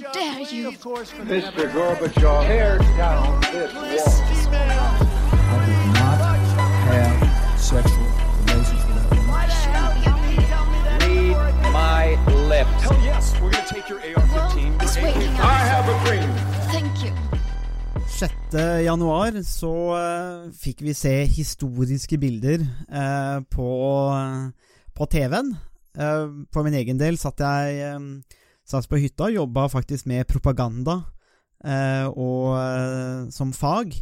Dare you? Mr. Gorbachev, tear down this wall. I did not have sexual relations with that woman. Read my lips. Hell yes, we're gonna take your AR-15. Well, it's your waiting AK. I have a dream. Thank you. 6. januar så uh, fikk vi se historiske bilder uh, på, på TV-en. Eh, for min egen del satt jeg satt på hytta jobba faktisk med propaganda eh, og, eh, som fag.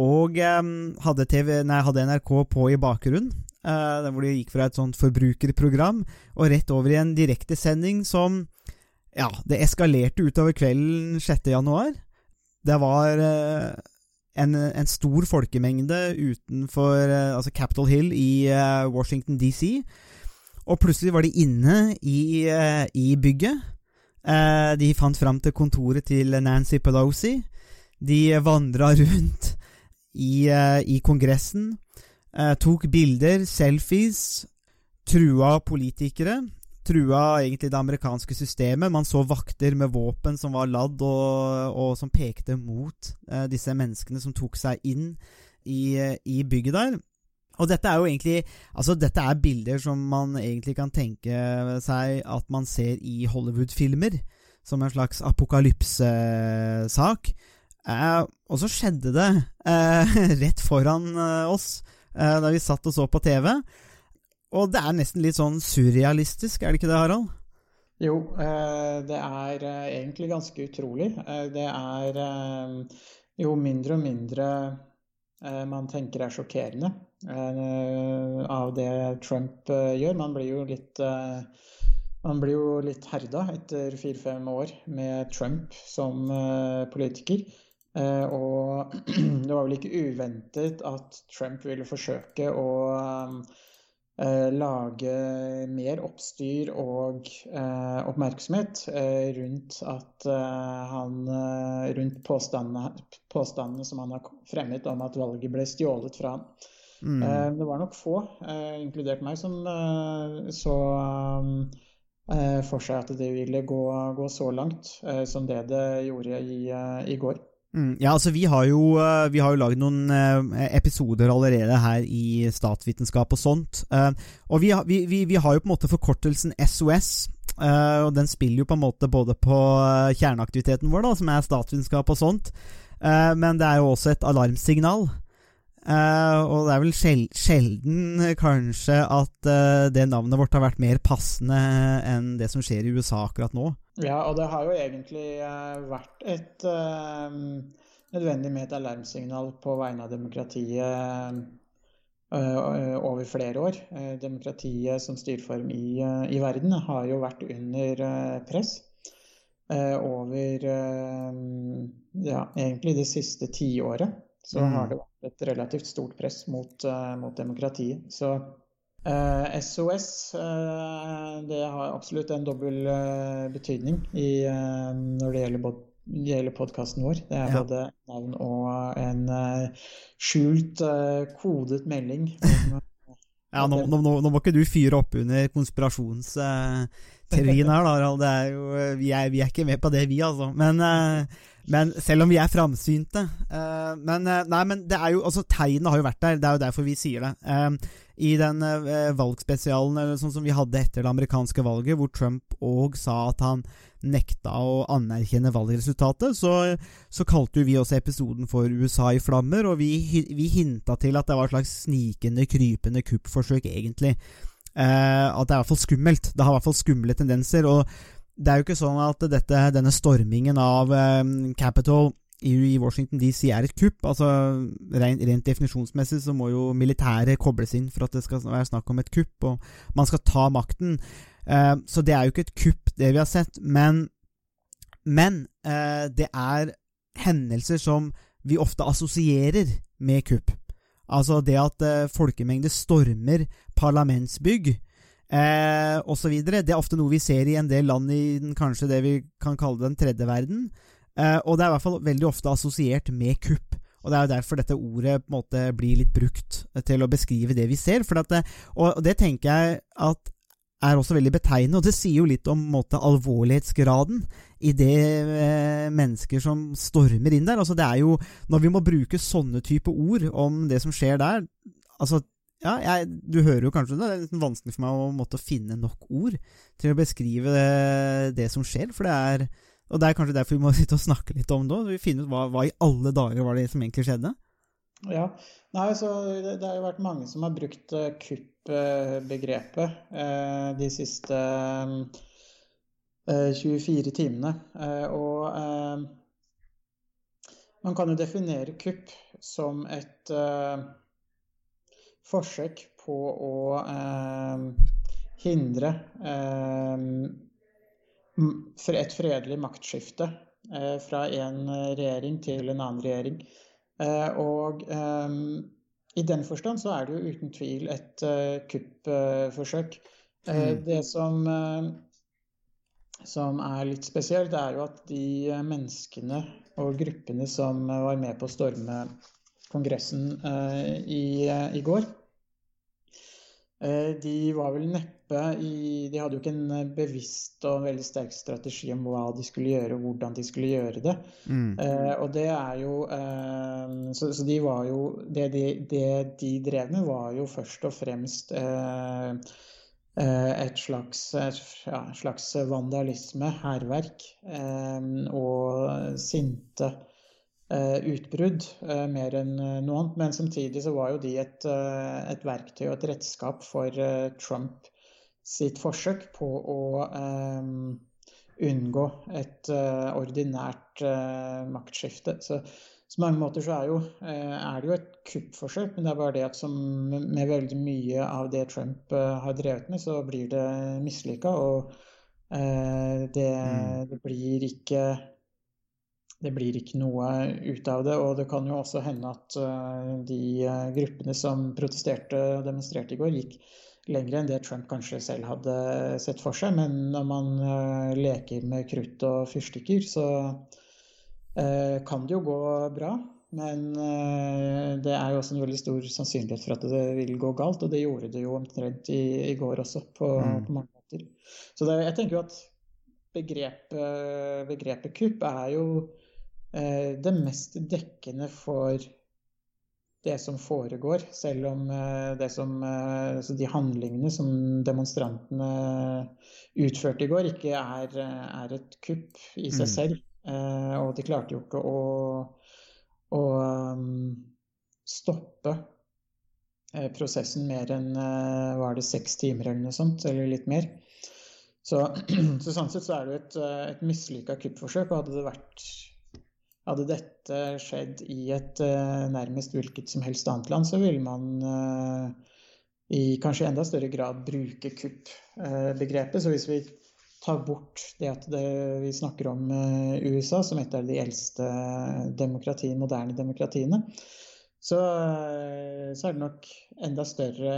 Og eh, hadde, TV, nei, hadde NRK på i bakgrunnen, eh, hvor de gikk fra et sånt forbrukerprogram og rett over i en direktesending som Ja, det eskalerte utover kvelden 6. januar. Det var eh, en, en stor folkemengde utenfor eh, altså Capitol Hill i Washington DC. Og plutselig var de inne i, i bygget. Eh, de fant fram til kontoret til Nancy Pelosi. De vandra rundt i, eh, i Kongressen. eh, tok bilder, selfies. Trua politikere trua egentlig det amerikanske systemet. Man så vakter med våpen som var ladd, og, og som pekte mot eh, disse menneskene som tok seg inn i, eh, i bygget der. Og dette er jo egentlig Altså, dette er bilder som man egentlig kan tenke seg at man ser i Hollywood-filmer. Som en slags apokalypsesak. Eh, og så skjedde det eh, rett foran eh, oss eh, da vi satt og så på TV. Og det er nesten litt sånn surrealistisk, er det ikke det, Harald? Jo, eh, det er eh, egentlig ganske utrolig. Det er jo mindre og mindre man tenker er sjokkerende eh, av det Trump eh, gjør. Man blir jo litt eh, man blir jo litt herda etter fire-fem år med Trump som eh, politiker. Eh, og det var vel ikke uventet at Trump ville forsøke å eh, lage mer oppstyr og eh, oppmerksomhet eh, rundt at eh, han eh, Rundt påstandene, påstandene som han har fremmet om at valget ble stjålet fra han. Mm. Eh, det var nok få, eh, inkludert meg, som eh, så eh, for seg at det ville gå, gå så langt eh, som det det gjorde i, eh, i går. Mm, ja, altså Vi har jo, eh, vi jo laget noen eh, episoder allerede her i statsvitenskap og sånt. eh, og vi, vi, vi, har jo på en måte forkortelsen SOS. og den spiller jo på en måte både på kjerneaktiviteten vår, da, som er statsvitenskap og sånt. men det er jo også et alarmsignal. Uh, og det er vel sjel sjelden kanskje at uh, det navnet vårt har vært mer passende enn det som skjer i USA akkurat nå. Ja, og det har jo egentlig eh, vært et eh, nødvendig med et alarmsignal på vegne av demokratiet eh, over flere år. Demokratiet som styreform i, i verden har jo vært under press over ja, egentlig det siste tiåret. Så Mm. har det vært et relativt stort press mot, mot demokratiet. Så Eh, SOS eh, det har absolutt en dobbel eh, betydning i, eh, når det gjelder, gjelder podkasten vår. Det er Ja. både navn og en eh, skjult, eh, kodet melding. om- Ja, nå, nå, nå, må ikke du fyre opp under konspirasjonsteorien her, Harald. Er vi, vi er ikke med på det, vi, altså. Men, men selv om vi er framsynte. eh, Men, nei, men det er jo, altså, tegnene har jo vært der. Det er jo derfor vi sier det. I den eh, valgspesialen sånn som vi hadde etter det amerikanske valget, hvor Trump òg sa at han nekta å anerkjenne valgresultatet, så, så kalte jo vi også episoden for USA i flammer, og vi, vi hinta til at det var et slags snikende, krypende kuppforsøk, egentlig. Eh, at det er i hvert fall skummelt. Det har i hvert fall skumle tendenser. Og det er jo ikke sånn at dette, denne stormingen av eh, Capitol i, Washington DC er et kupp. Altså Rent, rent definisjonsmessig så må jo militæret kobles inn for at det skal være snakk om et kupp, og man skal ta makten. Eh, så det er jo ikke et kupp, det vi har sett. Men, men eh, det er hendelser som vi ofte assosierer med kupp. Altså det at eh, folkemengder stormer parlamentsbygg eh, osv. Det er ofte noe vi ser i en del land i den, kanskje det vi kan kalle den tredje verden. Eh, og det er i hvert fall veldig ofte assosiert med kupp. Og Det er jo derfor dette ordet på en måte blir litt brukt til å beskrive det vi ser. For det, og det tenker jeg at er også veldig betegnende, og det sier jo litt om måte, alvorlighetsgraden idet eh, mennesker som stormer inn der. Altså det er jo Når vi må bruke sånne type ord om det som skjer der altså ja, jeg, Du hører jo kanskje det. Det er litt vanskelig for meg å måtte finne nok ord til å beskrive det, det som skjer. For det er Og det er kanskje derfor vi må sitte og snakke litt om det òg. Finne ut hva, hva, i alle dager var det som egentlig skjedde. Ja. Nei, så det, det har jo vært mange som har brukt uh, kupp-begrepet uh, de siste uh, 24 timene. og man kan jo definere kupp som et forsøk på å hindre et fredelig maktskifte fra en regjering til en annen regjering. Og i den forstand så er det jo uten tvil et kuppforsøk. Det som, som er litt spesielt, er jo at de menneskene og gruppene som var med på å storme Kongressen i, i går, de var vel neppe i De hadde jo ikke en bevisst og veldig sterk strategi om hva de skulle gjøre, og hvordan de skulle gjøre det. Mm. Eh, og det er jo eh, så, så, de var jo det de, det de, drev med, var jo først og fremst eh, et slags, ja, slags vandalisme, hærverk, og sinte Eh, utbrudd eh, mer enn eh, noe annet. Men samtidig så var jo de et, et verktøy og et redskap for Trump sitt forsøk på å um, unngå et uh, ordinært uh, maktskifte. Så på mange måter så er, jo, er, det jo et kuppforsøk, men det er bare det at som med veldig mye av det Trump har drevet med, så blir det mislykka. Og det, mm. det, blir ikke det blir ikke noe ut av det. Og det kan jo også hende at de gruppene som protesterte og demonstrerte i går, gikk lenger enn det Trump kanskje selv hadde sett for seg. Men når man uh, leker med krutt og fyrstikker, så kan det jo gå bra. Men det er jo også en veldig stor sannsynlighet for at det vil gå galt, og det gjorde det jo omtrent i, i går også, på, mm. på mange måter. Så det, jeg tenker jo at begrepet, begrepet kupp er jo Eh, det mest dekkende for det som foregår, selv om eh, det som, eh, altså de handlingene som demonstrantene utførte i går, ikke er, er et kupp i seg mm. selv. Og de klarte jo ikke å, å stoppe prosessen mer enn var det seks timer eller noe sånt, eller litt mer. Så, så sånn sett så er det jo et, et mislykka kuppforsøk. Og hadde det vært hadde dette skjedd i et uh, nærmest hvilket som helst annet land, så ville man uh, i kanskje enda større grad bruke kupp-begrepet. Uh, så hvis vi tar bort det at det, vi snakker om USA som et av de eldste demokrati, moderne demokratiene, så, så, er det nok enda større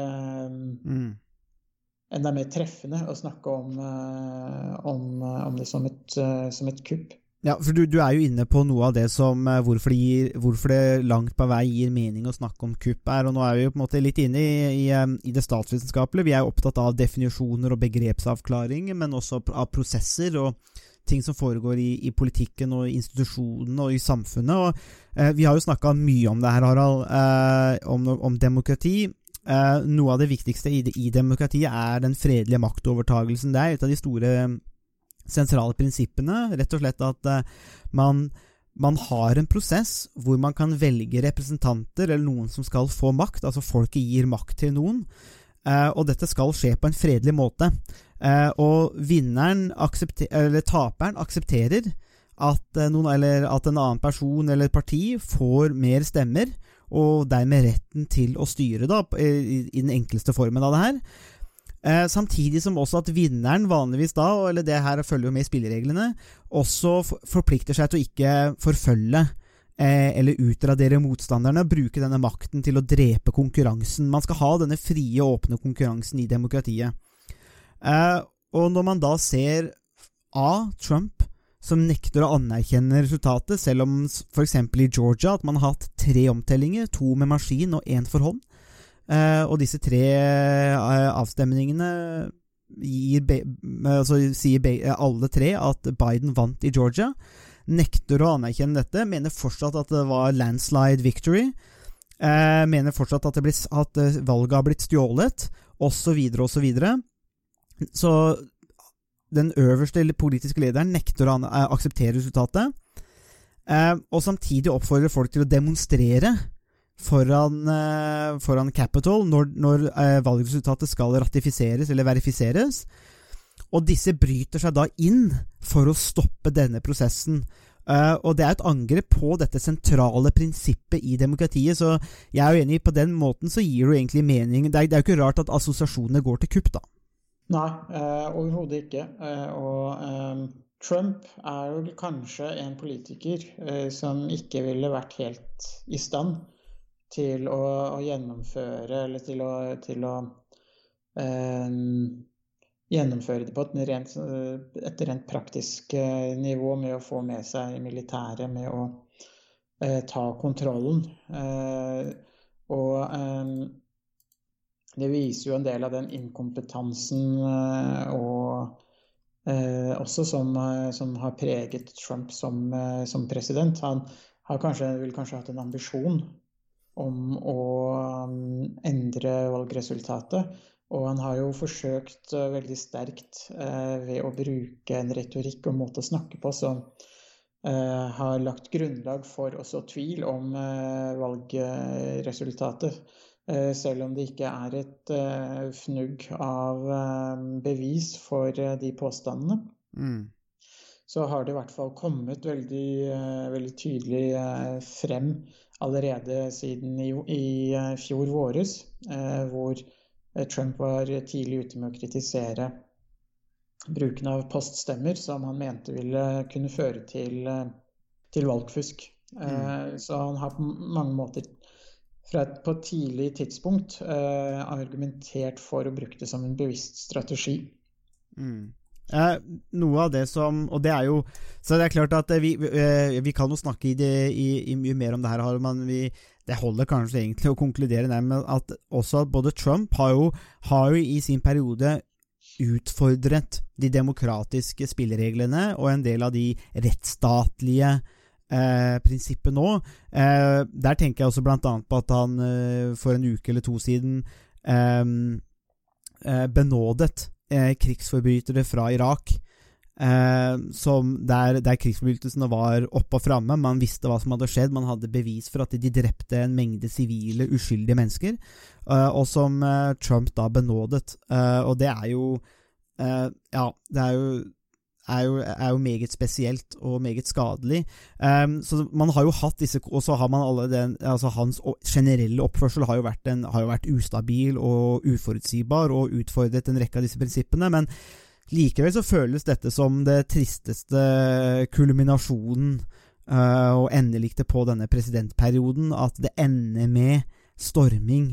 mm. Enda mer treffende å snakke om, om, om det som et, som et kupp. Ja, for du, du, er jo inne på noe av det som eh, hvorfor det, gir, hvorfor det, langt på vei gir mening å snakke om kupp er. og Nå er vi jo på en måte litt inne i, i, eh, i det statsvitenskapelige. Vi er jo opptatt av definisjoner og begrepsavklaring, men også av prosesser og ting som foregår i, i politikken og i institusjonene og i samfunnet. og eh, Vi har jo snakka mye om det her, Harald, eh, om, om, demokrati. Eh, noe av det viktigste i, i demokratiet er den fredelige maktovertagelsen. Det er et av de store sentrale prinsippene. Rett og slett at uh, man, man, har en prosess hvor man kan velge representanter eller noen som skal få makt. Altså folket gir makt til noen. Uh, og dette skal skje på en fredelig måte. Uh, og vinneren, eller taperen, aksepterer at, noen, at en annen person eller parti får mer stemmer, og dermed retten til å styre, da, i den enkleste formen av det her. Eh, samtidig som også at vinneren vanligvis da, eller det her følger jo med i spillereglene, også forplikter seg til å ikke forfølge eh, eller utradere motstanderne, bruke denne makten til å drepe konkurransen. Man skal ha denne frie, åpne konkurransen i demokratiet. Eh, og når man da ser A. Trump som nekter å anerkjenne resultatet, selv om f.eks. i Georgia at man har hatt tre omtellinger, to med maskin og én for hånd, og disse tre uh, avstemningene altså sier be, alle tre at Biden vant i Georgia. Nekter å anerkjenne dette. Mener fortsatt at det var landslide victory. Eh, mener fortsatt at, ble, at valget har blitt stjålet, osv., osv. Så, så den øverste politiske lederen nekter å akseptere resultatet. Eh, og samtidig oppfordrer folk til å demonstrere foran, eh, foran Capitol når, når eh, valgresultatet skal ratifiseres eller verifiseres. Og disse bryter seg da inn for å stoppe denne prosessen. Uh, og det er et angrep på dette sentrale prinsippet i demokratiet. Så jeg er jo enig, på den måten så gir det egentlig mening Det er, det er jo ikke rart at assosiasjonene går til kupp, da. Nei, uh, overhodet ikke. Uh, og um, Trump er jo kanskje en politiker som ikke ville vært helt i stand til å, å gjennomføre eller til å, til å eh, gjennomføre det på et rent, et rent praktisk eh, nivå med å få med seg militæret, med å eh, ta kontrollen. Eh, og eh, det viser jo en del av den inkompetansen eh, og også som, som, har preget Trump som, som president. Han har kanskje, vil kanskje hatt en ambisjon om å um, endre valgresultatet. Og han har jo forsøkt uh, veldig sterkt uh, ved å bruke en retorikk og måte å snakke på som har lagt grunnlag for også tvil om valgresultatet. Selv om det ikke er et fnugg av bevis for de påstandene. Mm. Så har det i hvert fall kommet veldig, veldig tydelig frem allerede siden i, i eh, fjor våres, eh, hvor eh, Trump var tidlig ute med å kritisere bruken av poststemmer, som han mente ville kunne føre til, til valgfusk. Mm. Så han har på mange måter fra et, på tidlig tidspunkt argumentert for å bruke det som en bevisst strategi. Mm. Eh, noe av det som Og det er jo Så det er klart at vi, eh, vi kan jo snakke i, det, i, i mye mer om det her, men vi, det holder kanskje egentlig å konkludere der med at også både Trump har jo, har jo i sin periode utfordret de demokratiske spillereglene og en del av de rettsstatlige eh, prinsippene nå. Eh, der tenker jeg også annet på at han eh, for en uke eller to siden eh, eh, benådet eh, krigsforbrytere fra Irak. Eh, der, der krigsforbrytelsene var oppe og framme. Man visste hva som hadde skjedd, man hadde bevis for at de drepte en mengde sivile, uskyldige mennesker. Eh, og som eh, Trump da benådet. Eh, og det er jo eh, Ja, det er jo er jo, er jo, meget spesielt og meget skadelig. Um, så man har jo hatt disse Og så har man alle den altså Hans generelle oppførsel har jo, vært en, har jo vært ustabil og uforutsigbar og utfordret en rekke av disse prinsippene. Men likevel så føles dette som det tristeste kulminasjonen uh, og endeliktet på denne presidentperioden. At det ender med storming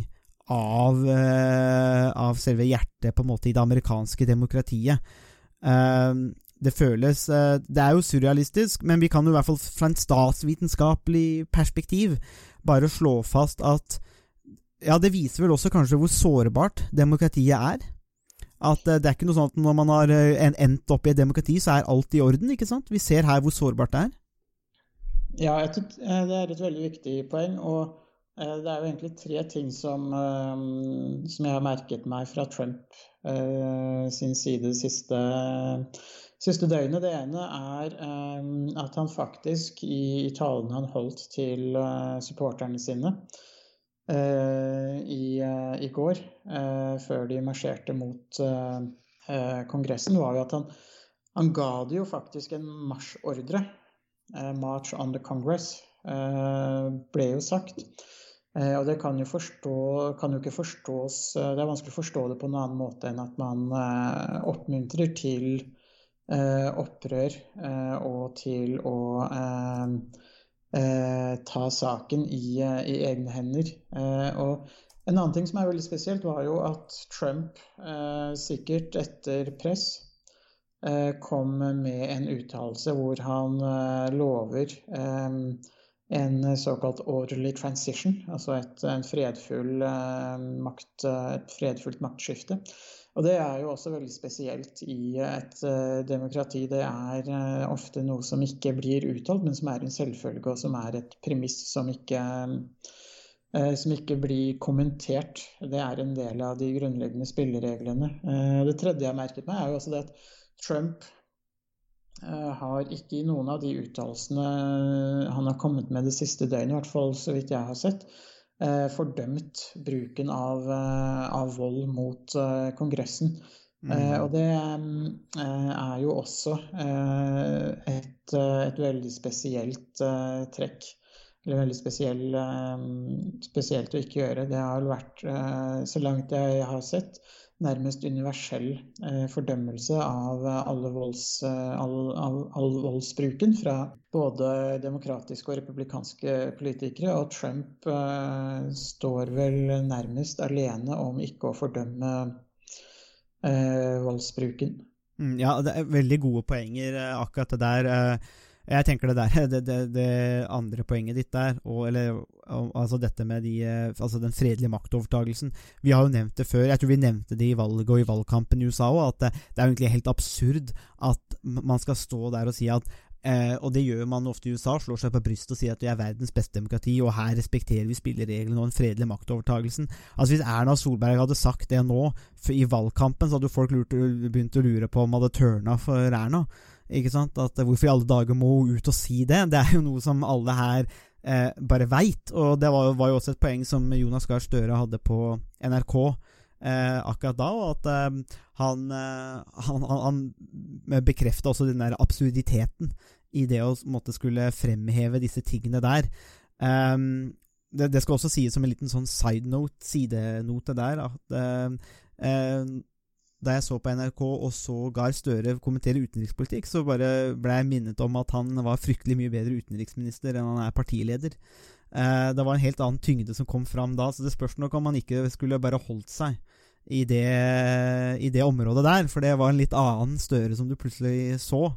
av, uh, av selve hjertet på en måte i det amerikanske demokratiet. Uh, det føles eh, Det er jo surrealistisk, men vi kan jo i hvert fall fra en statsvitenskapelig perspektiv bare slå fast at Ja, det viser vel også kanskje hvor sårbart demokratiet er. At eh, det er ikke noe sånn at når man har eh, endt opp i et demokrati, så er alt i orden, ikke sant? Vi ser her hvor sårbart det er. Ja, det er et veldig viktig poeng. og det er jo egentlig tre ting som, som jeg har merket meg fra Trump sin side det siste siste døgnet. Det ene er um, at han faktisk i, i talen han holdt til uh, supporterne sine uh, i, i, går, før de marsjerte mot Kongressen, var jo at han, han ga det jo faktisk en marsjordre. 'March on the Congress' ble jo sagt. Og det kan jo, forstå, kan jo, ikke forstås Det er vanskelig å forstå det på en annen måte enn at man oppmuntrer til Eh, opprør eh, og til å eh, ta saken i, i egne hender. og en annen ting som er veldig spesielt, var jo at Trump, sikkert etter press, kom med en uttalelse hvor han lover en såkalt orderly transition, altså et, fredfull, makt, et fredfullt maktskifte. Og det er jo også veldig spesielt i et uh, demokrati. Det er uh, ofte noe som ikke blir uttalt, men som er en selvfølge, og som er et premiss som ikke, uh, som ikke blir kommentert. Det er en del av de grunnleggende spillereglene. det tredje jeg har merket meg, er jo også det at Trump har ikke i noen av de uttalelsene han har kommet med det siste døgnet, i hvert fall så vidt jeg har sett, Eh, fordømt bruken av, eh, av vold mot eh, Kongressen. Mm. Og det er jo også et, et veldig spesielt trekk. Eller veldig spesiell, spesielt å ikke gjøre. Det har vært, så langt jeg har sett, nærmest universell eh, fordømmelse av alle volds, eh, all, all, all, voldsbruken fra både demokratiske og republikanske politikere. Og Trump eh, står vel nærmest alene om ikke å fordømme eh, voldsbruken. Mm, ja, det er veldig gode poenger, eh, akkurat det der. Jeg tenker det der, det, det, det andre poenget ditt der, og, eller, altså dette med de, eh, altså den fredelige maktovertagelsen Vi har jo nevnt det før, jeg tror vi nevnte det i valget og i valgkampen i USA òg, at det, det, er egentlig helt absurd at man skal stå der og si at eh, og det gjør man ofte i USA, slår seg på brystet og sier at vi er verdens beste demokrati, og her respekterer vi spillereglene og den fredelige maktovertagelsen. Altså Hvis Erna Solberg hadde sagt det nå, i valgkampen, så hadde jo folk lurt, begynt å lure på om hadde tørna for Erna. Ikke sant? At Hvorfor i alle dager må hun ut og si det? Det er jo noe som alle her eh, bare veit. Og det var, var, jo også et poeng som Jonas Gahr Støre hadde på NRK eh, akkurat da, og at eh, han, eh, han, han, han bekrefta også den der absurditeten i det å måtte skulle fremheve disse tingene der. Um, det, det, skal også sies som en liten sånn side note, sidenote der, at uh, da jeg så på NRK og så Gahr Støre kommentere utenrikspolitikk, så bare ble jeg minnet om at han var fryktelig mye bedre utenriksminister enn han er partileder. Eh, det var en helt annen tyngde som kom fram da, så det spørs nok om han ikke skulle bare holdt seg i det, i det området der, for det var en litt annen Støre som du plutselig så.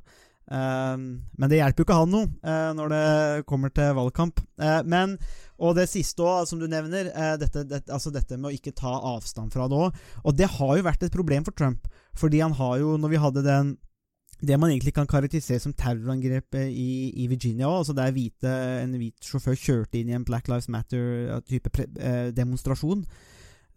Uh, men det hjelper jo ikke han noe uh, når det kommer til valgkamp. Uh, men, og det siste òg, som du nevner, dette, det, altså dette, med å ikke ta avstand fra det òg. Og det har jo vært et problem for Trump. Fordi han har jo, når vi hadde den det man egentlig kan karakterisere som terrorangrepet i, i Virginia òg, altså der hvite, en hvit sjåfør kjørte inn i en Black Lives Matter-type demonstrasjon.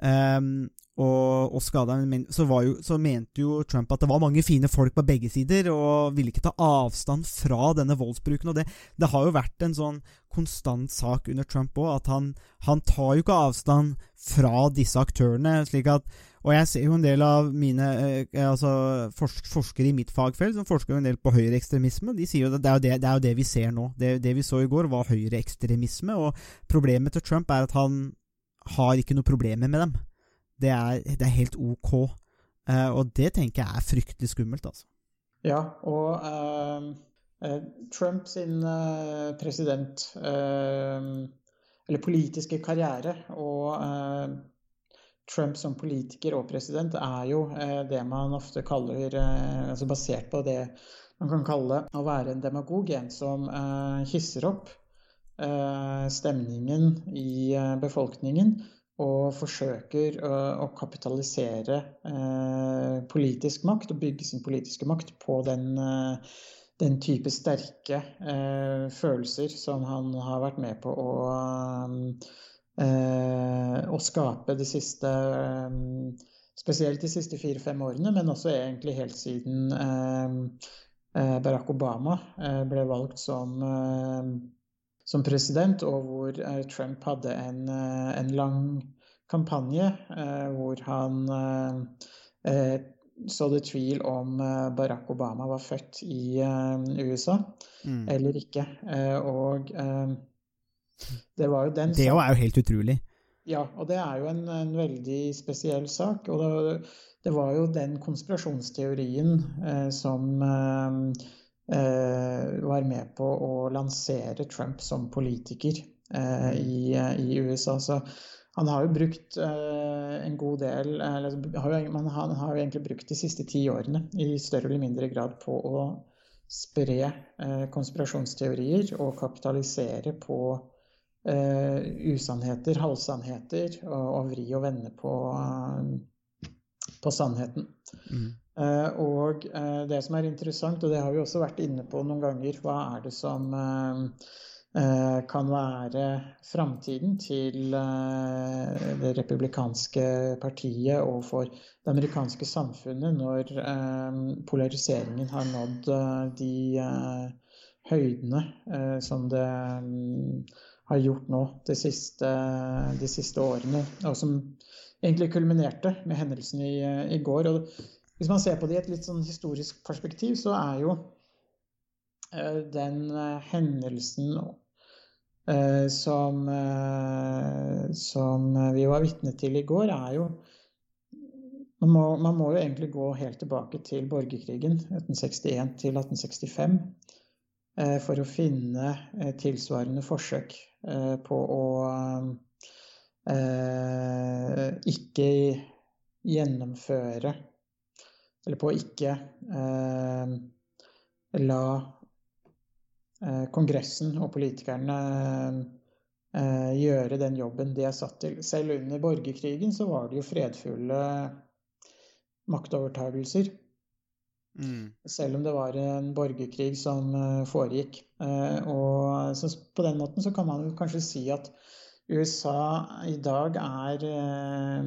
Um, og, og skada så, jo, så, mente jo Trump at det var mange fine folk på begge sider, og ville ikke ta avstand fra denne voldsbruken. Og det, det har jo vært en sånn konstant sak under Trump òg, at han, han, tar jo ikke avstand fra disse aktørene. slik at og jeg ser jo en del av mine eh, altså forskere i mitt fagfelt som forsker jo en del på høyreekstremisme. De sier jo at det er jo det, det, er jo det vi ser nå. Det, det vi så i går, var høyreekstremisme. Og problemet til Trump er at han har ikke noe problemer med dem. Det er, det er helt ok. Uh, og det tenker jeg er fryktelig skummelt, altså. Ja, og uh, Trump sin president Eller politiske karriere og Trump som politiker og president er jo det man ofte kaller altså Basert på det man kan kalle å være en demagog, en som hisser opp stemningen i befolkningen og forsøker å kapitalisere eh, politisk makt og bygge sin politiske makt på den, eh, den type sterke eh, følelser som han har vært med på å, å skape de siste Spesielt de siste fire-fem årene, men også egentlig helt siden Barack Obama ble valgt som som president, og hvor eh, Trump hadde en, eh, en lang kampanje eh, hvor han så det tvil om Barack Obama var født i USA mm. eller ikke. Og det var jo den Det er jo helt utrolig. Ja, og det er jo en, en veldig spesiell sak. Og det, det, var jo den konspirasjonsteorien eh, som Eh, var med på å lansere Trump som politiker eh, i, i USA. Så han har jo brukt eh, en god del eller, Man har jo egentlig brukt de siste ti årene i større eller mindre grad på å spre konspirasjonsteorier og kapitalisere på usannheter, halvsannheter, og, og vri og vende på på sannheten. Mm. Eh, og eh, det som er interessant, og det har vi også vært inne på noen ganger, hva er det som eh, kan være framtiden til det republikanske partiet og for det amerikanske samfunnet når polariseringen har nådd de høydene som det mm, har gjort nå de siste, de siste årene, og som egentlig kulminerte med hendelsen i, i går. Og hvis man ser på det i et litt sånn historisk perspektiv, så er jo eh, den eh, hendelsen eh, som, eh, som vi var vitne til i går, er jo man må, man må jo egentlig gå helt tilbake til borgerkrigen 1861 til 1865 eh, for å finne eh, tilsvarende forsøk eh, på å eh, ikke gjennomføre Eller på å ikke eh, la eh, Kongressen og politikerne eh, gjøre den jobben de er satt til. Selv under borgerkrigen så var det jo fredfulle maktovertagelser. Mm. Selv om det var en borgerkrig som eh, foregikk. Og så på den måten så kan man kanskje si at USA i dag er eh,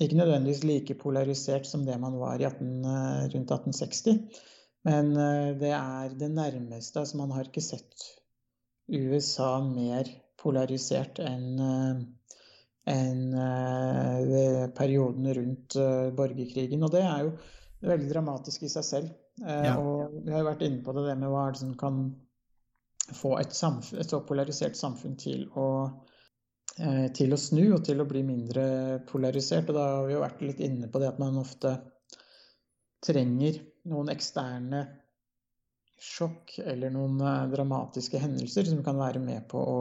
ikke nødvendigvis like polarisert som det man var i 18, eh, rundt 1860. Men eh, det er det nærmeste. Altså man har ikke sett USA mer polarisert enn eh, perioden rundt borgerkrigen. Og det er jo veldig dramatisk i seg selv. Eh, Ja. Og vi har jo vært inne på det, det med hva er det som kan få et, samfunn, et så polarisert samfunn til å, til å snu og til å bli mindre polarisert. Og da har vi jo vært litt inne på det at man ofte trenger noen eksterne sjokk eller noen eh, dramatiske hendelser som kan være med på å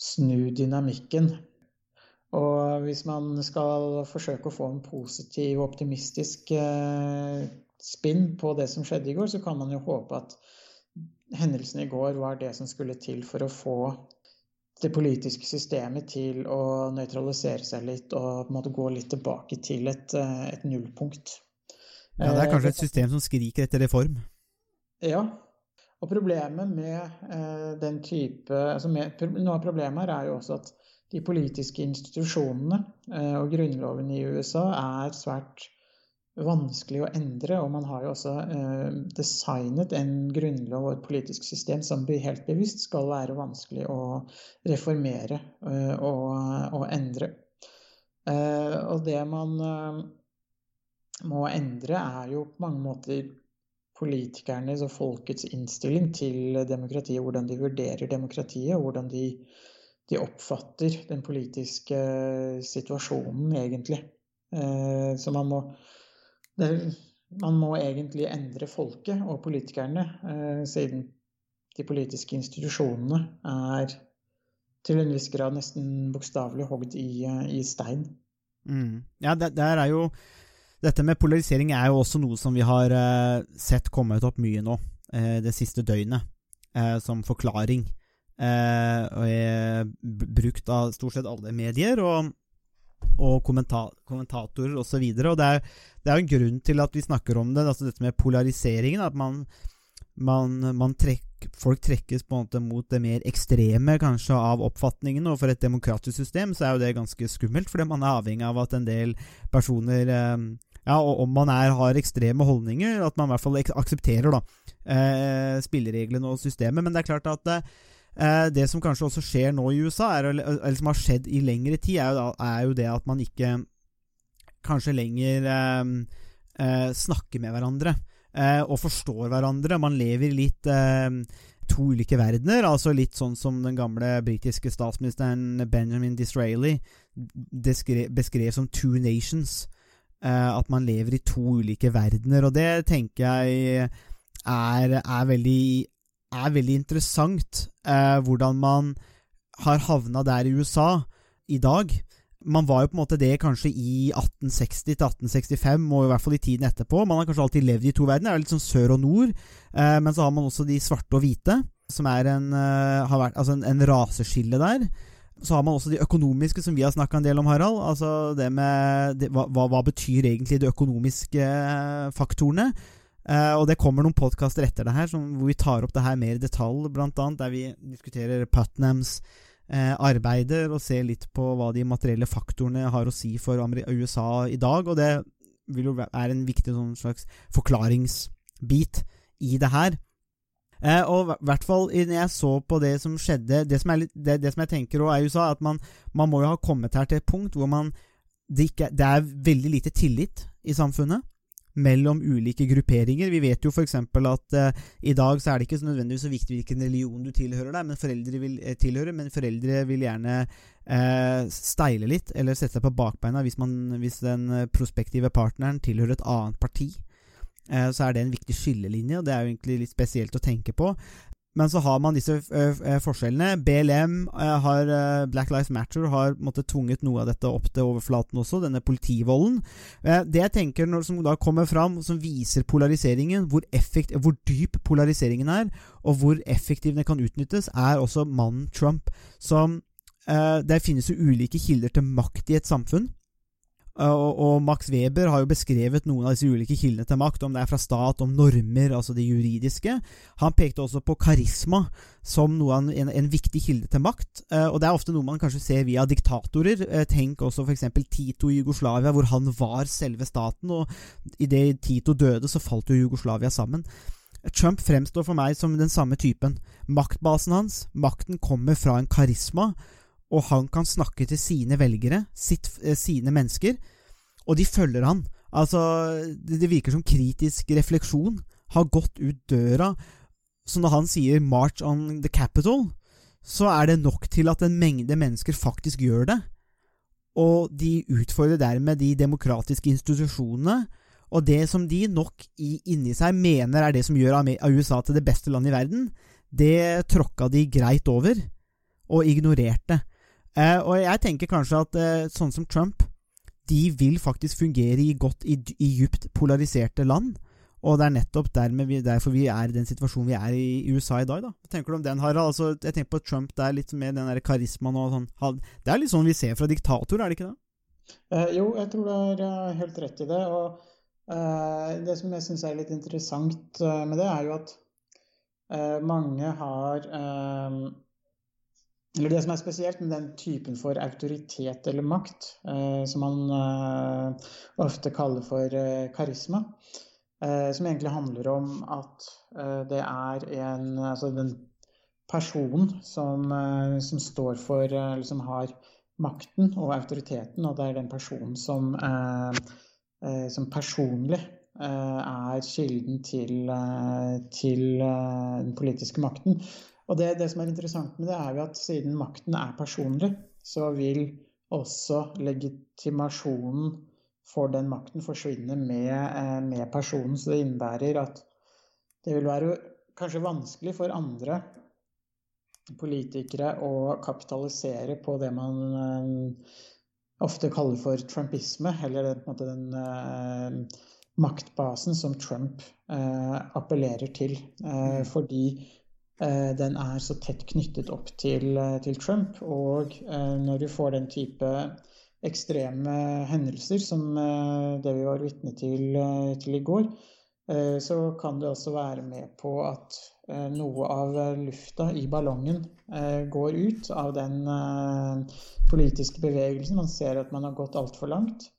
snu dynamikken. Og hvis man skal forsøke å få en positiv og optimistisk eh, spinn på det som skjedde i går, så kan man jo håpe at hendelsen i går var det som skulle til for å få det politiske systemet til å nøytralisere seg litt og på en måte gå litt tilbake til et, eh, et nullpunkt. Ja, det er Eh, kanskje et system som skriker etter reform. ja, og problemet med eh, den type altså med, Noe av problemet her er jo også at de politiske institusjonene og grunnloven i USA er svært vanskelig å endre. Og man har jo også eh, designet en grunnlov og et politisk system som helt bevisst skal være vanskelig å reformere eh, og, og endre. Eh, og det man må endre, er jo på mange måter politikernes og folkets innstilling til demokratiet, hvordan de vurderer demokratiet, og hvordan de, de oppfatter den politiske situasjonen, egentlig. Så man må, det, man må egentlig endre folket og politikerne, eh, siden de politiske institusjonene er til en viss grad nesten bokstavelig hogd i, eh, i stein. Mm. Ja, det, der er jo Dette med polarisering er jo også noe som vi har eh, sett kommet opp mye nå eh, det siste døgnet, eh, som forklaring. Eh, og er brukt av stort sett alle medier og, og kommenta kommentatorer osv. Og, så videre, og det er, det er jo en grunn til at vi snakker om det, altså dette med polariseringen. At man, man, man trekk, folk trekkes på en måte mot det mer ekstreme kanskje av oppfatningene. Og for et demokratisk system så er jo det ganske skummelt, fordi man er avhengig av at en del personer eh, ja, og om man er, har ekstreme holdninger, at man i hvert fall aksepterer da, eh, spillereglene og systemet. Men det er klart at eh, det som kanskje også skjer nå i USA, er, eller, som har skjedd i lengre tid, er jo, er jo det at man ikke kanskje lenger eh, eh, snakker med hverandre eh, og forstår hverandre. Man lever litt eh, to ulike verdener, altså litt sånn som den gamle britiske statsministeren Benjamin Disraeli beskrev som two nations. Eh, at man lever i to ulike verdener, og det tenker jeg er, er, veldig, er veldig interessant. Eh, hvordan man har havna der i USA i dag. Man var jo på en måte det kanskje i 1860 til 1865, og i hvert fall i tiden etterpå. Man har kanskje alltid levd i to verdener, det er litt sånn sør og nord. Eh, men så har man også de svarte og hvite, som er en, eh, vært, altså en, en raseskille der. så har man også de økonomiske, som vi har snakka en del om, Harald. Altså det med det, hva, hva betyr egentlig de økonomiske eh, faktorene? Eh, og det kommer noen podkaster etter det her som, hvor vi tar opp det her mer i detalj, blant annet, der vi diskuterer Putnams uh, arbeider og ser litt på hva de materielle faktorene har å si for USA i dag. Og det vil jo være en viktig sånn slags forklaringsbit i det her. Uh, og i hvert fall når jeg så på det som skjedde Det som, litt, det, det som jeg tenker også er i USA, at man, man, må jo ha kommet her til et punkt hvor man det, ikke, det er veldig lite tillit i samfunnet mellom ulike grupperinger. Vi vet jo f.eks. at eh, i dag så er det ikke så nødvendigvis så viktig hvilken religion du tilhører, deg, men foreldre vil eh, tilhøre, men foreldre vil gjerne eh, steile litt eller sette seg på bakbeina hvis, man, hvis den prospektive partneren tilhører et annet parti. Eh, så er det en viktig skillelinje, og det er jo egentlig litt spesielt å tenke på. Men så har man disse forskjellene. BLM, har, Black Lives Matter, har måtte, tvunget noe av dette opp til overflaten også, denne politivolden. Det jeg tenker når, som da kommer fram, som viser polariseringen, hvor, effekt, hvor dyp polariseringen er, og hvor effektiv den kan utnyttes, er også mannen Trump. Som Det finnes jo ulike kilder til makt i et samfunn. Og, og, Max Weber har jo beskrevet noen av disse ulike kildene til makt, om det er fra stat, om normer, altså det juridiske. Han pekte også på karisma som en, en, en, viktig kilde til makt. Uh, og det er ofte noe man kanskje ser via diktatorer. Uh, tenk også f.eks. Tito i Jugoslavia, hvor han var selve staten. Og idet Tito døde, så falt jo Jugoslavia sammen. Trump fremstår for meg som den samme typen. Maktbasen hans, makten kommer fra en karisma og han kan snakke til sine velgere, sitt, eh, sine mennesker, og de følger han. Altså, det, virker som kritisk refleksjon har gått ut døra. Så når han sier 'March on the Capital', så er det nok til at en mengde mennesker faktisk gjør det. Og de utfordrer dermed de demokratiske institusjonene, og det som de nok inni seg mener er det som gjør USA til det beste landet i verden, det tråkka de greit over, og ignorerte. Uh, og jeg tenker kanskje at eh, sånn som Trump, de vil faktisk fungere i godt i, i djupt polariserte land. Og det er nettopp vi, derfor vi er i den situasjonen vi er i, USA i dag. da. Hva tenker du om den, Harald? Altså, jeg tenker på Trump, det er litt mer den der karismaen og sånn. Det er litt sånn vi ser fra diktatorer, er det ikke det? Eh, jo, jeg tror du har helt rett i det. Og det som jeg syns er litt interessant med det, er jo at mange har eller det som er spesielt med den typen for autoritet eller makt, eh, som man eh, ofte kaller for eh, karisma, eh, som egentlig handler om at eh, det er en Altså den personen som, eh, som står for Eller som har makten og autoriteten, og det er den personen som, som personlig er kilden til, til den politiske makten. Og det, det, som er interessant med det, er jo at siden makten er personlig, så vil også legitimasjonen for den makten forsvinne med, eh, med personen. Så det innebærer at det vil være kanskje vanskelig for andre politikere å kapitalisere på det man eh, ofte kaller for trumpisme, eller på en måte den uh, maktbasen som Trump appellerer til. Uh, fordi Eh, den er så tett knyttet opp til, eh, til Trump. Og eh, når du får den type ekstreme hendelser som det vi var vitne til, til, i går, så kan det også være med på at noe av lufta i ballongen går ut av den politiske bevegelsen. Man ser at man har gått altfor langt,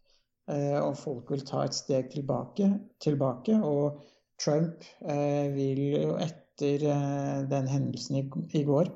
og folk vil ta et steg tilbake. tilbake og Trump vil jo etter etter eh, den hendelsen i, går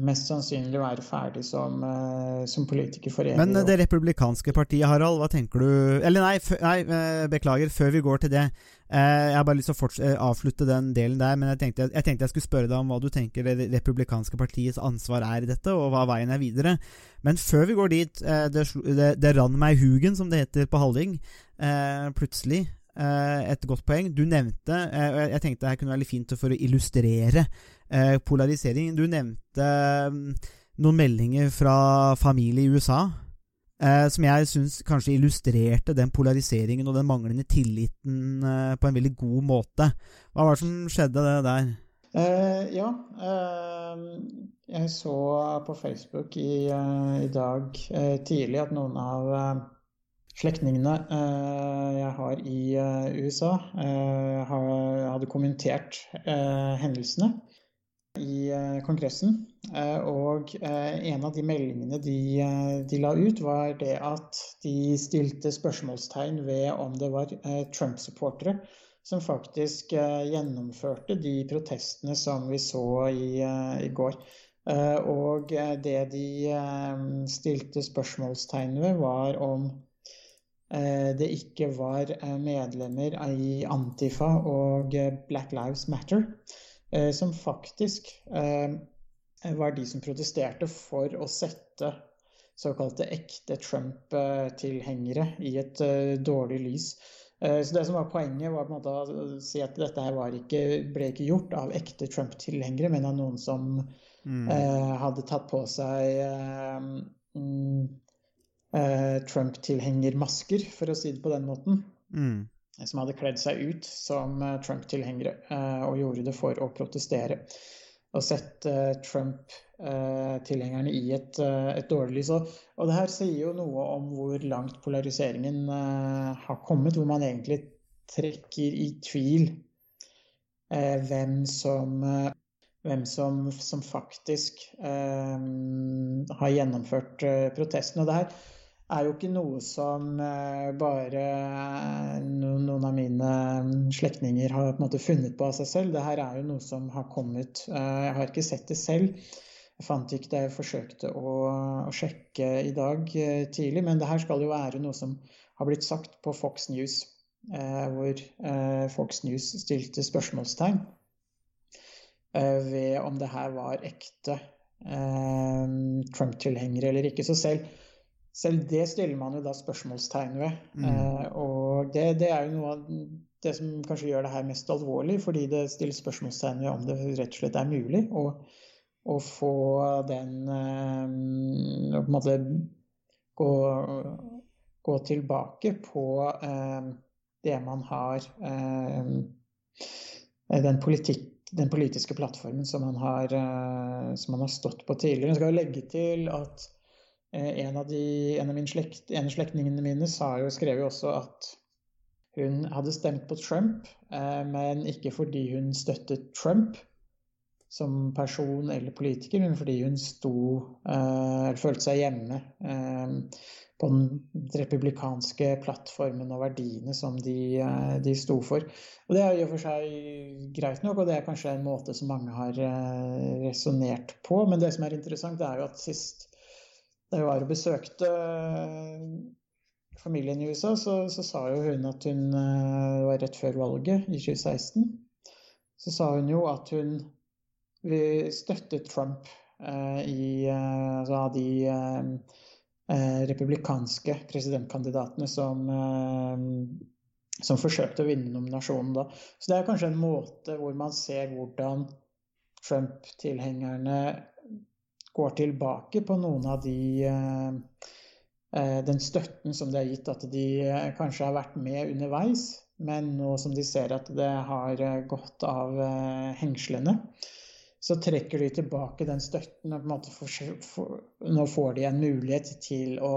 mest sannsynlig være ferdig som, uh, som politiker for evig. Men det republikanske partiet, Harald, hva tenker du Eller nei, nei beklager, før vi går til det. Jeg har bare lyst til å avslutte den delen der, men jeg tenkte, jeg tenkte, jeg skulle spørre deg om hva du tenker det republikanske partiets ansvar er i dette, og hva veien er videre. Men før vi går dit, det, det, det rann meg hugen, som det heter på Halling, plutselig. Eh, et godt poeng. Du nevnte og Jeg tenkte her kunne være litt fint for å illustrere polariseringen, polarisering. Du nevnte noen meldinger fra familie i USA. som jeg syns kanskje illustrerte den polariseringen og den manglende tilliten på en veldig god måte. Hva var det som skjedde det der? Uh, ja. Uh, Jeg så på Facebook i, uh, i dag eh, tidlig at noen av eh, slektningene eh, jeg har i eh, USA, eh, hadde kommentert hendelsene i Kongressen. Og en av de meldingene de, de la ut, var det at de stilte spørsmålstegn ved om det var Trump-supportere som faktisk gjennomførte de protestene som vi så i, i går. Og det de stilte spørsmålstegn ved, var om det ikke var eh, medlemmer i Antifa og eh, Black Lives Matter eh, som faktisk eh, var de som protesterte for å sette såkalte ekte Trump-tilhengere i et eh, dårlig lys. Eh, Så det som var Poenget var på en måte å si at dette her var ikke, ble ikke gjort av ekte Trump-tilhengere, men av noen som eh, hadde tatt på seg eh, mm, eh, Trump-tilhengermasker, for å si det på den måten. Mm. Som hadde kledd seg ut som eh, Trump-tilhengere eh, og gjorde det for å protestere. Og sette eh, Trump-tilhengerne i et, eh, et dårlig lys. Og, det her sier jo noe om hvor langt polariseringen eh, har kommet, hvor man egentlig trekker i tvil eh, hvem som eh, hvem som, som faktisk eh, har gjennomført eh, protesten. Og det her er jo ikke noe som eh, bare noen av mine slektninger har på en måte funnet på av seg selv. Det her er jo noe som har kommet eh, Jeg har ikke sett det selv. Jeg fant ikke det jeg forsøkte å, sjekke i dag eh, tidlig, men det her skal jo være noe som har blitt sagt på Fox News, eh, hvor eh, Fox News stilte spørsmålstegn eh, ved om det her var ekte eh, Trump-tilhengere eller ikke. Så selv, selv det stiller man jo da spørsmålstegn ved. Eh, og det, det er jo noe av det som kanskje gjør det her mest alvorlig, fordi det stilles spørsmålstegn ved om det rett og slett er mulig å, å få den eh, på en måte gå, gå tilbake på eh, det man har eh, den, politikk, den politiske plattformen som man har, eh, som man har stått på tidligere. Jeg skal legge til at en av, de, en av, mine slekt, en slektningene mine sa jo, skrev jo også at hun hadde stemt på Trump, eh, men ikke fordi hun støttet Trump som person eller politiker, men fordi hun sto eller følte seg hjemme på den republikanske plattformen og verdiene som de, de sto for. Og Det er i og for seg greit nok, og det er kanskje en måte som mange har resonnert på. Men det som er interessant, det er jo at sist da jeg var og besøkte familien i USA, så, så sa jo hun at hun Det var rett før valget i 2016. Så sa hun jo at hun støttet Trump eh, i altså av de eh, republikanske presidentkandidatene som, eh, som forsøkte å vinne nominasjonen da. Så det er kanskje en måte hvor man ser hvordan Trump-tilhengerne går tilbake på noen av de den støtten som de har gitt, at de kanskje har vært med underveis, men nå som de ser at det har gått av hengslene, så trekker de tilbake den støtten. og for, for, Nå får de en mulighet til å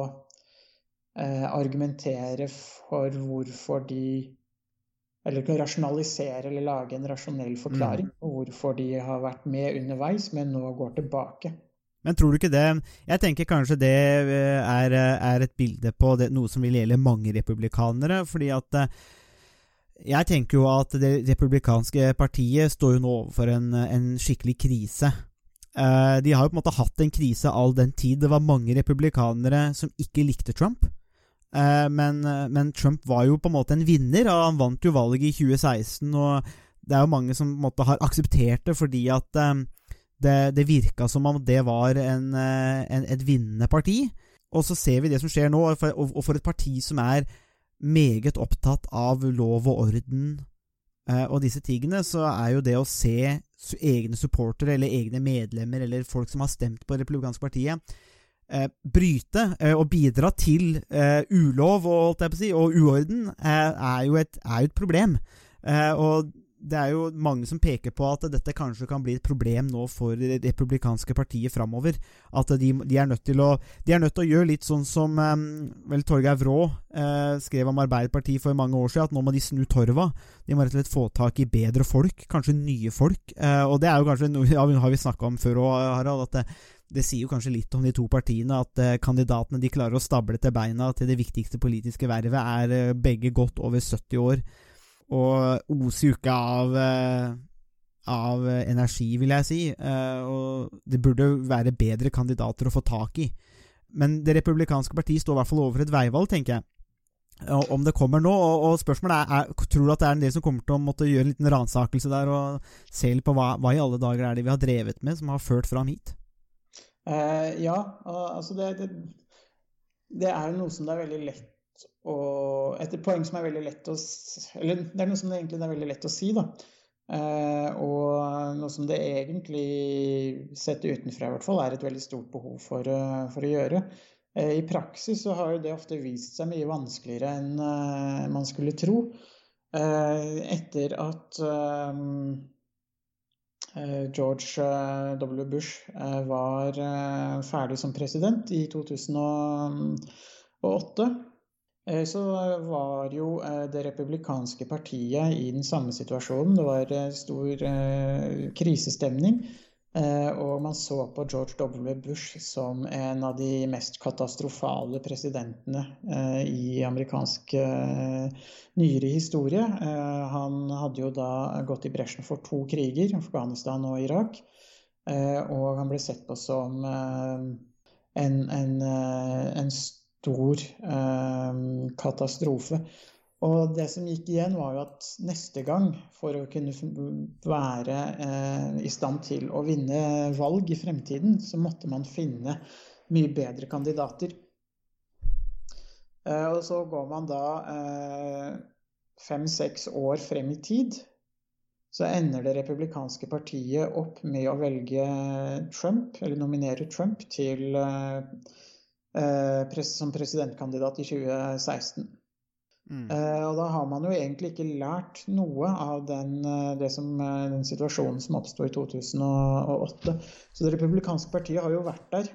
eh, argumentere for hvorfor de Eller kan rasjonalisere eller lage en rasjonell forklaring på mm. hvorfor de har vært med underveis, men nå går tilbake. Men tror du ikke det Jeg tenker kanskje det er, er et bilde på det, noe som vil gjelde mange republikanere. fordi at jeg tenker jo at det republikanske partiet står jo nå overfor en, en skikkelig krise. De har jo på en måte hatt en krise all den tid. Det var mange republikanere som ikke likte Trump. Men, men, Trump var jo på en måte en vinner, og han vant jo valget i 2016. Og det er jo mange som på en måte har akseptert det fordi at det, det virka som om det var en, en, et vinnende parti. Og så ser vi det som skjer nå, og for, og for et parti som er meget opptatt av lov og orden eh, og disse tingene, så er jo det å se egne supportere eller egne medlemmer eller folk som har stemt på republikanske partiet, eh, bryte eh, og bidra til eh, ulov og, si, og uorden, eh, er jo et, er et problem. Eh, og det er jo mange som peker på at dette kanskje kan bli et problem nå for det republikanske partiet framover. At de, de, er nødt til å De er nødt til å gjøre litt sånn som um, vel Torgeir Vrå eh, skrev om Arbeiderpartiet for mange år siden, at nå må de snu torva. De må rett og slett få tak i bedre folk, kanskje nye folk. Eh, og det er jo kanskje noe ja, har vi snakka om før òg, Harald. at det, det sier jo kanskje litt om de to partiene, at eh, kandidatene de klarer å stable til beina til det viktigste politiske vervet, er eh, begge godt over 70 år og ose uka av, eh, av energi, vil jeg si. Eh, og det burde være bedre kandidater å få tak i. Men det republikanske partiet står i hvert fall overfor et veivalg, tenker jeg. Om det kommer nå. Og, spørsmålet er, er, tror du at det er en del som kommer til å måtte gjøre en liten ransakelse der og se litt på hva, hva, i alle dager er det vi har drevet med som har ført fram hit? Eh, ja, altså det, det, det, er noe som det er veldig lett å Et poeng som er veldig lett å Eller det er noe som det egentlig er veldig lett å si, da. Eh, og noe som det egentlig, sett utenfra i hvert fall, er et veldig stort behov for, uh, for å gjøre. Eh, I praksis så har jo det ofte vist seg mye vanskeligere enn eh, man skulle tro. Eh, etter at Eh, George eh, W. Bush eh, var ferdig som president i 2008, så var jo det republikanske partiet i den samme situasjonen. Det var stor krisestemning. Eh, og man så på George W. Bush som en av de mest katastrofale presidentene eh, i amerikansk eh, nyere historie. Han hadde jo da gått i bresjen for to kriger, Afghanistan og Irak. Og han ble sett på som en, en, en stor katastrofe. Og det som gikk igjen, var jo at neste gang, for å kunne være eh, i stand til å vinne valg i fremtiden, så måtte man finne mye bedre kandidater. Eh, og så går man da eh, fem-seks år frem i tid. Så ender det republikanske partiet opp med å velge Trump, eller nominere Trump til, eh, eh, som presidentkandidat i 2016. Mm. Uh, og da har man jo egentlig ikke lært noe av den, uh, som, den situasjonen som oppsto i 2008. Så Det republikanske partiet har jo vært der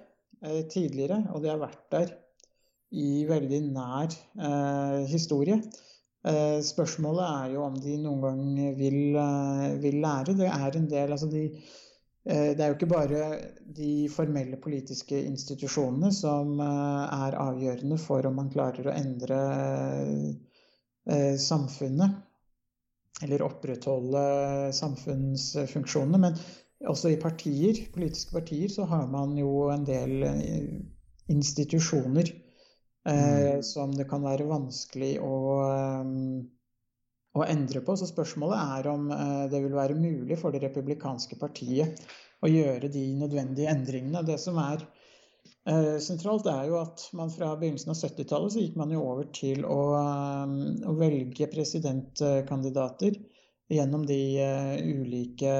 tidligere, og de har vært der i veldig nær historie. spørsmålet er jo om de noen gang vil, vil lære. Det er en del altså de, det er jo ikke bare de formelle politiske institusjonene som er avgjørende for om man klarer å endre Eh, samfunnet. Eller opprettholde samfunnsfunksjonene. Men også i partier, politiske partier så har man jo en del eh, institusjoner eh, mm. som det kan være vanskelig å, å, endre på. Så spørsmålet er om det vil være mulig for det republikanske partiet å gjøre de nødvendige endringene. Det som er Eh, sentralt er jo at man fra begynnelsen av 70-tallet så gikk man jo over til å, eh, å velge presidentkandidater gjennom de ulike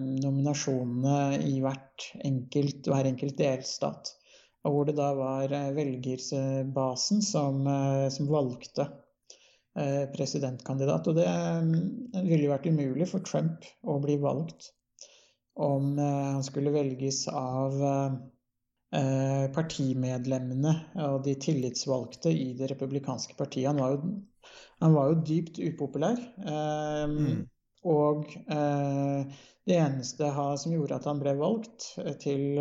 nominasjonene i enkelt, hver enkelt delstat. Og hvor det da var velgerbasen som, som valgte presidentkandidat. Og det ville jo vært umulig for Trump å bli valgt om han skulle velges av Eh, partimedlemmene og de tillitsvalgte i det republikanske partiet. Han var jo, han var jo dypt upopulær. Eh, mm. Og eh, det eneste som gjorde at han ble valgt til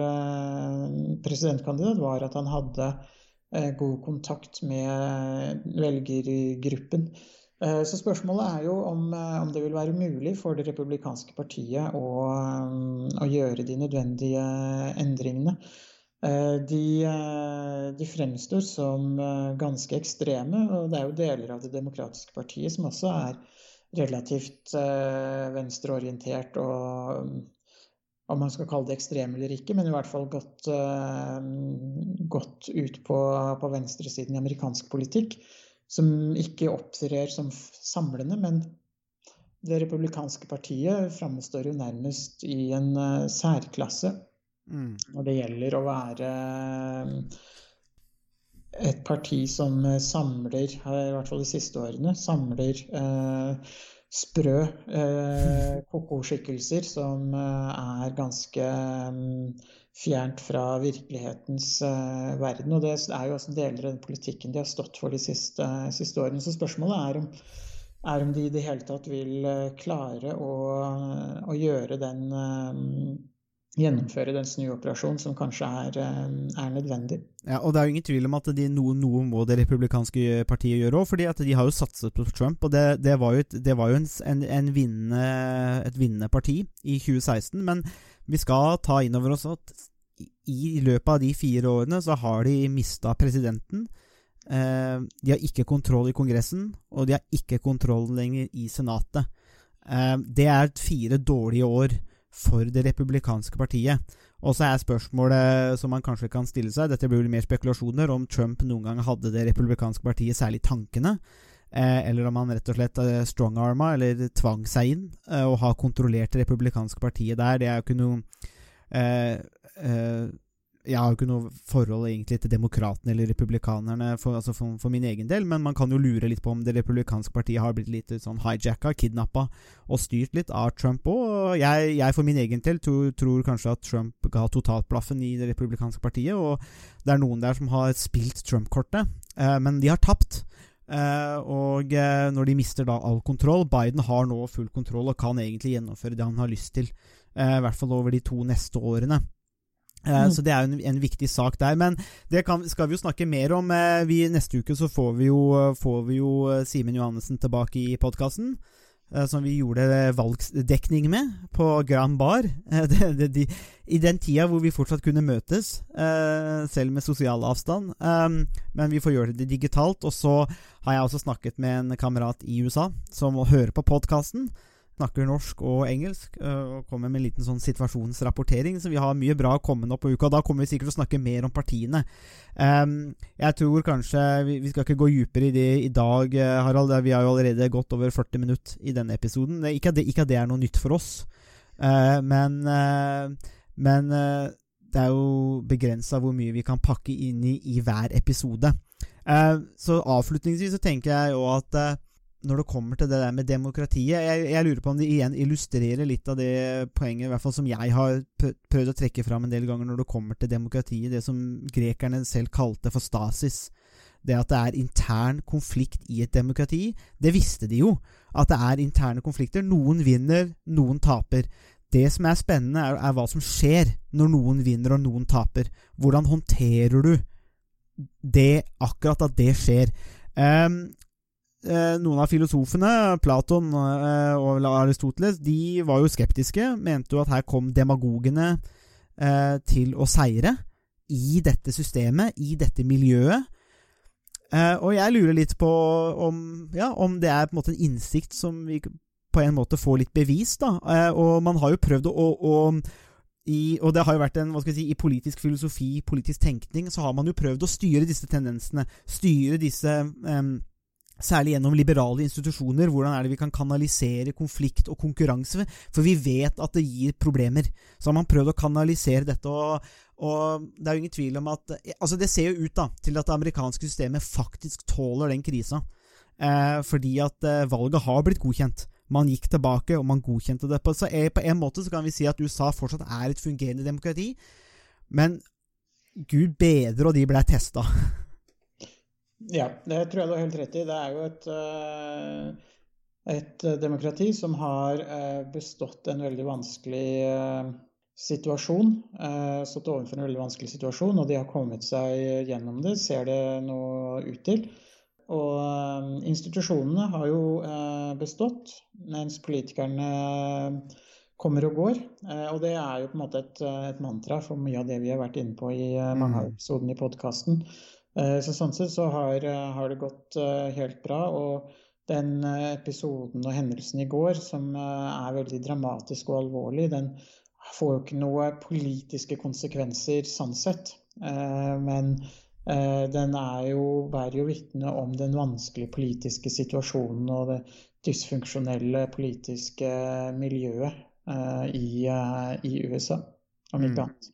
presidentkandidat, var at han hadde god kontakt med velgergruppen. Så spørsmålet er jo om, om, det vil være mulig for det republikanske partiet å, å gjøre de nødvendige endringene. Eh, de, eh, de, fremstår som eh, ganske ekstreme, og det er jo deler av Det demokratiske partiet som også er relativt venstreorientert og om man skal kalle det ekstrem eller ikke, men i hvert fall gått, gått ut på, på venstresiden i amerikansk politikk. Som ikke opptrer som samlende, men det republikanske partiet framstår jo nærmest i en særklasse Mm. Når det gjelder å være eh, et parti som samler, i hvert fall de siste årene, samler eh, sprø eh, ko-ko-skikkelser som eh, er ganske mm, fjernt fra virkelighetens eh, verden. Og det er jo også deler av den politikken de har stått for de siste, siste årene. Så spørsmålet er om, er om de i det hele tatt vil eh, klare å, å gjøre den eh, gjennomføre den snuoperasjonen som kanskje er, eh, er, nødvendig. Ja, og Det er jo ingen tvil om at de, noe, noe, må det republikanske partiet gjøre òg, fordi at de har jo satset på Trump. og Det, det var jo, et, det var jo en, en vinnende, et vinnende parti i 2016. Men vi skal ta inn over oss at i løpet av de fire årene så har de mista presidenten. Eh, de har ikke kontroll i Kongressen, og de har ikke kontroll lenger i Senatet. Eh, det er fire dårlige år for det republikanske partiet. Og så er spørsmålet som man kanskje kan stille seg, dette blir mer spekulasjoner, om Trump noen gang hadde det republikanske partiet særlig tankene. Eh, eller om han rett og slett eh, strongarma, eller tvang seg inn eh, og har kontrollert det republikanske partiet der. Det er jo ikke noe eh, eh, jeg har jo ikke noe forhold egentlig til demokratene eller republikanerne for, altså for, for, min egen del, men man kan jo lure litt på om det republikanske partiet har blitt litt sånn hijacka, kidnappa og styrt litt av Trump òg. Jeg, jeg, for min egen del tror, tror kanskje at Trump ga totalplaffen i det republikanske partiet, og det er noen der som har spilt Trump-kortet, eh, men de har tapt. Uh, og uh, når de mister da all kontroll Biden har nå full kontroll og kan egentlig gjennomføre det han har lyst til. Uh, I hvert fall over de to neste årene. Eh, mm. Så det er jo en, en, viktig sak der. Men det kan, skal vi jo snakke mer om. Eh, vi, neste uke så får vi jo, får vi jo eh, Simen Johannessen tilbake i podkasten. Som vi gjorde valgdekning med på Grand Bar. Det, det, de, I den tida hvor vi fortsatt kunne møtes, selv med sosial avstand. Men vi får gjøre det digitalt. Og så har jeg også snakket med en kamerat i USA som hører på podkasten snakker norsk og engelsk øh, og kommer med en liten sånn situasjonsrapportering. Så vi har mye bra kommende opp på uka. Da kommer vi sikkert til å snakke mer om partiene. Jeg tror kanskje vi, skal ikke gå dypere i det i dag, øh, Harald. Vi har jo allerede gått over 40 minutter i denne episoden. Ikke at det, ikke at det er noe nytt for oss, uh, men, men det er jo begrensa hvor mye vi kan pakke inn i, i hver episode. så avslutningsvis så tenker jeg jo at når det kommer til det der med demokratiet jeg, jeg, lurer på om det igjen illustrerer litt av det poenget i hvert fall som jeg har prøvd å trekke fram en del ganger når det kommer til demokratiet. Det som grekerne selv kalte for stasis. Det at det er intern konflikt i et demokrati. Det visste de jo. At det er interne konflikter. Noen vinner, noen taper. Det som er spennende, er, er hva som skjer når noen vinner og noen taper. Hvordan håndterer du det, akkurat at det skjer? Um, noen av filosofene, Platon eh, og Aristoteles, de var jo skeptiske. Mente jo at her kom demagogene eh, til å seire i dette systemet, i dette miljøet. og jeg lurer litt på om, ja, om det er på en måte en innsikt som vi på en måte får litt bevis, da. og man har jo prøvd å, å i, og det har jo vært en, hva skal vi si, I politisk filosofi, politisk tenkning, så har man jo prøvd å styre disse tendensene. Styre disse um, Særlig gjennom liberale institusjoner. Hvordan er det vi kan kanalisere konflikt og konkurranse? For vi vet at det gir problemer. Så har man prøvd å kanalisere dette, og, og det er jo ingen tvil om at Altså, det ser jo ut da, til at det amerikanske systemet faktisk tåler den krisa. Eh, fordi at eh, valget har blitt godkjent. Man gikk tilbake, og man godkjente det. På, så er, på en måte så kan vi si at USA fortsatt er et fungerende demokrati, men gud bedre, og de ble testa. Ja, det tror jeg du har helt rett i. Det er jo et, eh, et demokrati som har eh, bestått en veldig vanskelig eh, situasjon. Stått overfor en veldig vanskelig situasjon, og de har kommet seg gjennom det, ser det nå ut til. Og institusjonene har jo bestått, mens politikerne kommer og går. Og det er jo på en måte et, et mantra for mye av det vi har vært inne på i mange av mm. episodene i podkasten. Eh, så sånn sett så har, eh, har, det gått eh, helt bra. Og den episoden og hendelsen i går, som er veldig dramatisk og alvorlig, den får jo ikke noen politiske konsekvenser sånn sett. Men den er jo, bærer jo vitne om den vanskelige politiske situasjonen og det dysfunksjonelle politiske miljøet i, i USA, om ikke mm. annet.